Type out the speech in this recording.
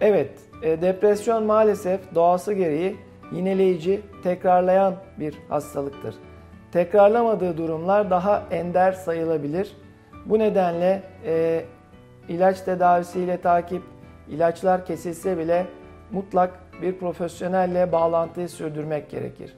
Evet, e, depresyon maalesef doğası gereği yineleyici, tekrarlayan bir hastalıktır. Tekrarlamadığı durumlar daha ender sayılabilir. Bu nedenle e, ilaç tedavisiyle takip, ilaçlar kesilse bile mutlak bir profesyonelle bağlantıyı sürdürmek gerekir.